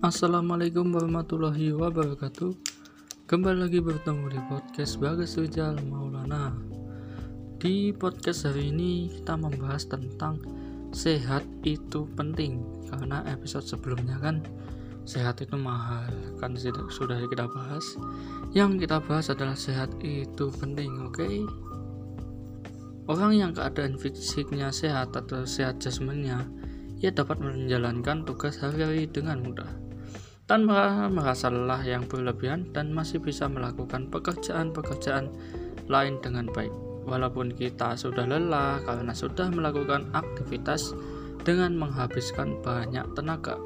Assalamualaikum warahmatullahi wabarakatuh. Kembali lagi bertemu di podcast Bagas Rizal Maulana. Di podcast hari ini kita membahas tentang Sehat itu penting. Karena episode sebelumnya kan Sehat itu mahal Kan sudah kita bahas. Yang kita bahas adalah sehat itu penting Oke? Okay? Orang yang keadaan fisiknya sehat atau sehat jasmaninya ia dapat menjalankan tugas hari-hari dengan mudah tanpa merasa lelah yang berlebihan dan masih bisa melakukan pekerjaan-pekerjaan lain dengan baik. Walaupun kita sudah lelah karena sudah melakukan aktivitas dengan menghabiskan banyak tenaga.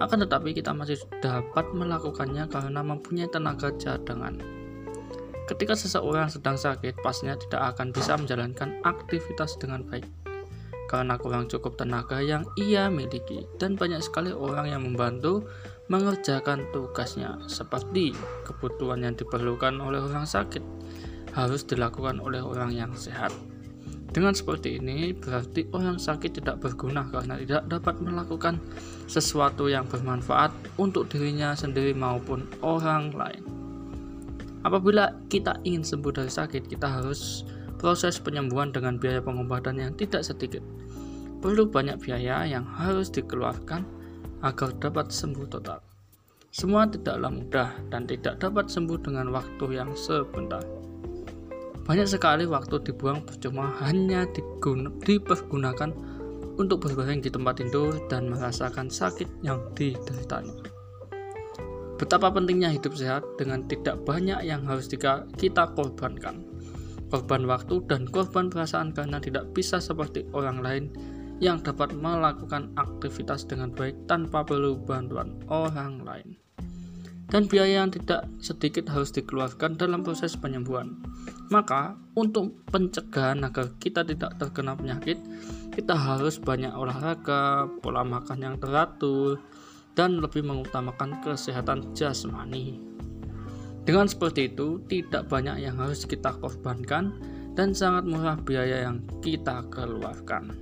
Akan tetapi kita masih dapat melakukannya karena mempunyai tenaga cadangan. Ketika seseorang sedang sakit, pastinya tidak akan bisa menjalankan aktivitas dengan baik karena kurang cukup tenaga yang ia miliki dan banyak sekali orang yang membantu mengerjakan tugasnya seperti kebutuhan yang diperlukan oleh orang sakit harus dilakukan oleh orang yang sehat. Dengan seperti ini berarti orang sakit tidak berguna karena tidak dapat melakukan sesuatu yang bermanfaat untuk dirinya sendiri maupun orang lain. Apabila kita ingin sembuh dari sakit, kita harus proses penyembuhan dengan biaya pengobatan yang tidak sedikit perlu banyak biaya yang harus dikeluarkan agar dapat sembuh total. Semua tidaklah mudah dan tidak dapat sembuh dengan waktu yang sebentar. Banyak sekali waktu dibuang percuma hanya dipergunakan untuk berbaring di tempat tidur dan merasakan sakit yang dideritanya. Betapa pentingnya hidup sehat dengan tidak banyak yang harus kita korbankan. Korban waktu dan korban perasaan karena tidak bisa seperti orang lain yang dapat melakukan aktivitas dengan baik tanpa perlu bantuan orang lain. Dan biaya yang tidak sedikit harus dikeluarkan dalam proses penyembuhan. Maka, untuk pencegahan agar kita tidak terkena penyakit, kita harus banyak olahraga, pola makan yang teratur, dan lebih mengutamakan kesehatan jasmani. Dengan seperti itu, tidak banyak yang harus kita korbankan dan sangat murah biaya yang kita keluarkan.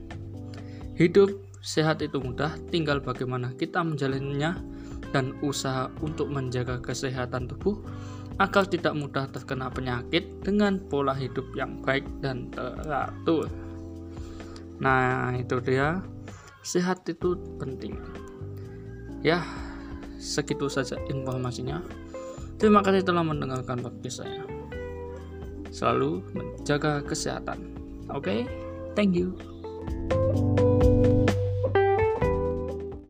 Hidup sehat itu mudah, tinggal bagaimana kita menjalannya dan usaha untuk menjaga kesehatan tubuh agar tidak mudah terkena penyakit dengan pola hidup yang baik dan teratur. Nah, itu dia. Sehat itu penting. Ya, segitu saja informasinya. Terima kasih telah mendengarkan podcast saya. Selalu menjaga kesehatan. Oke, okay? thank you.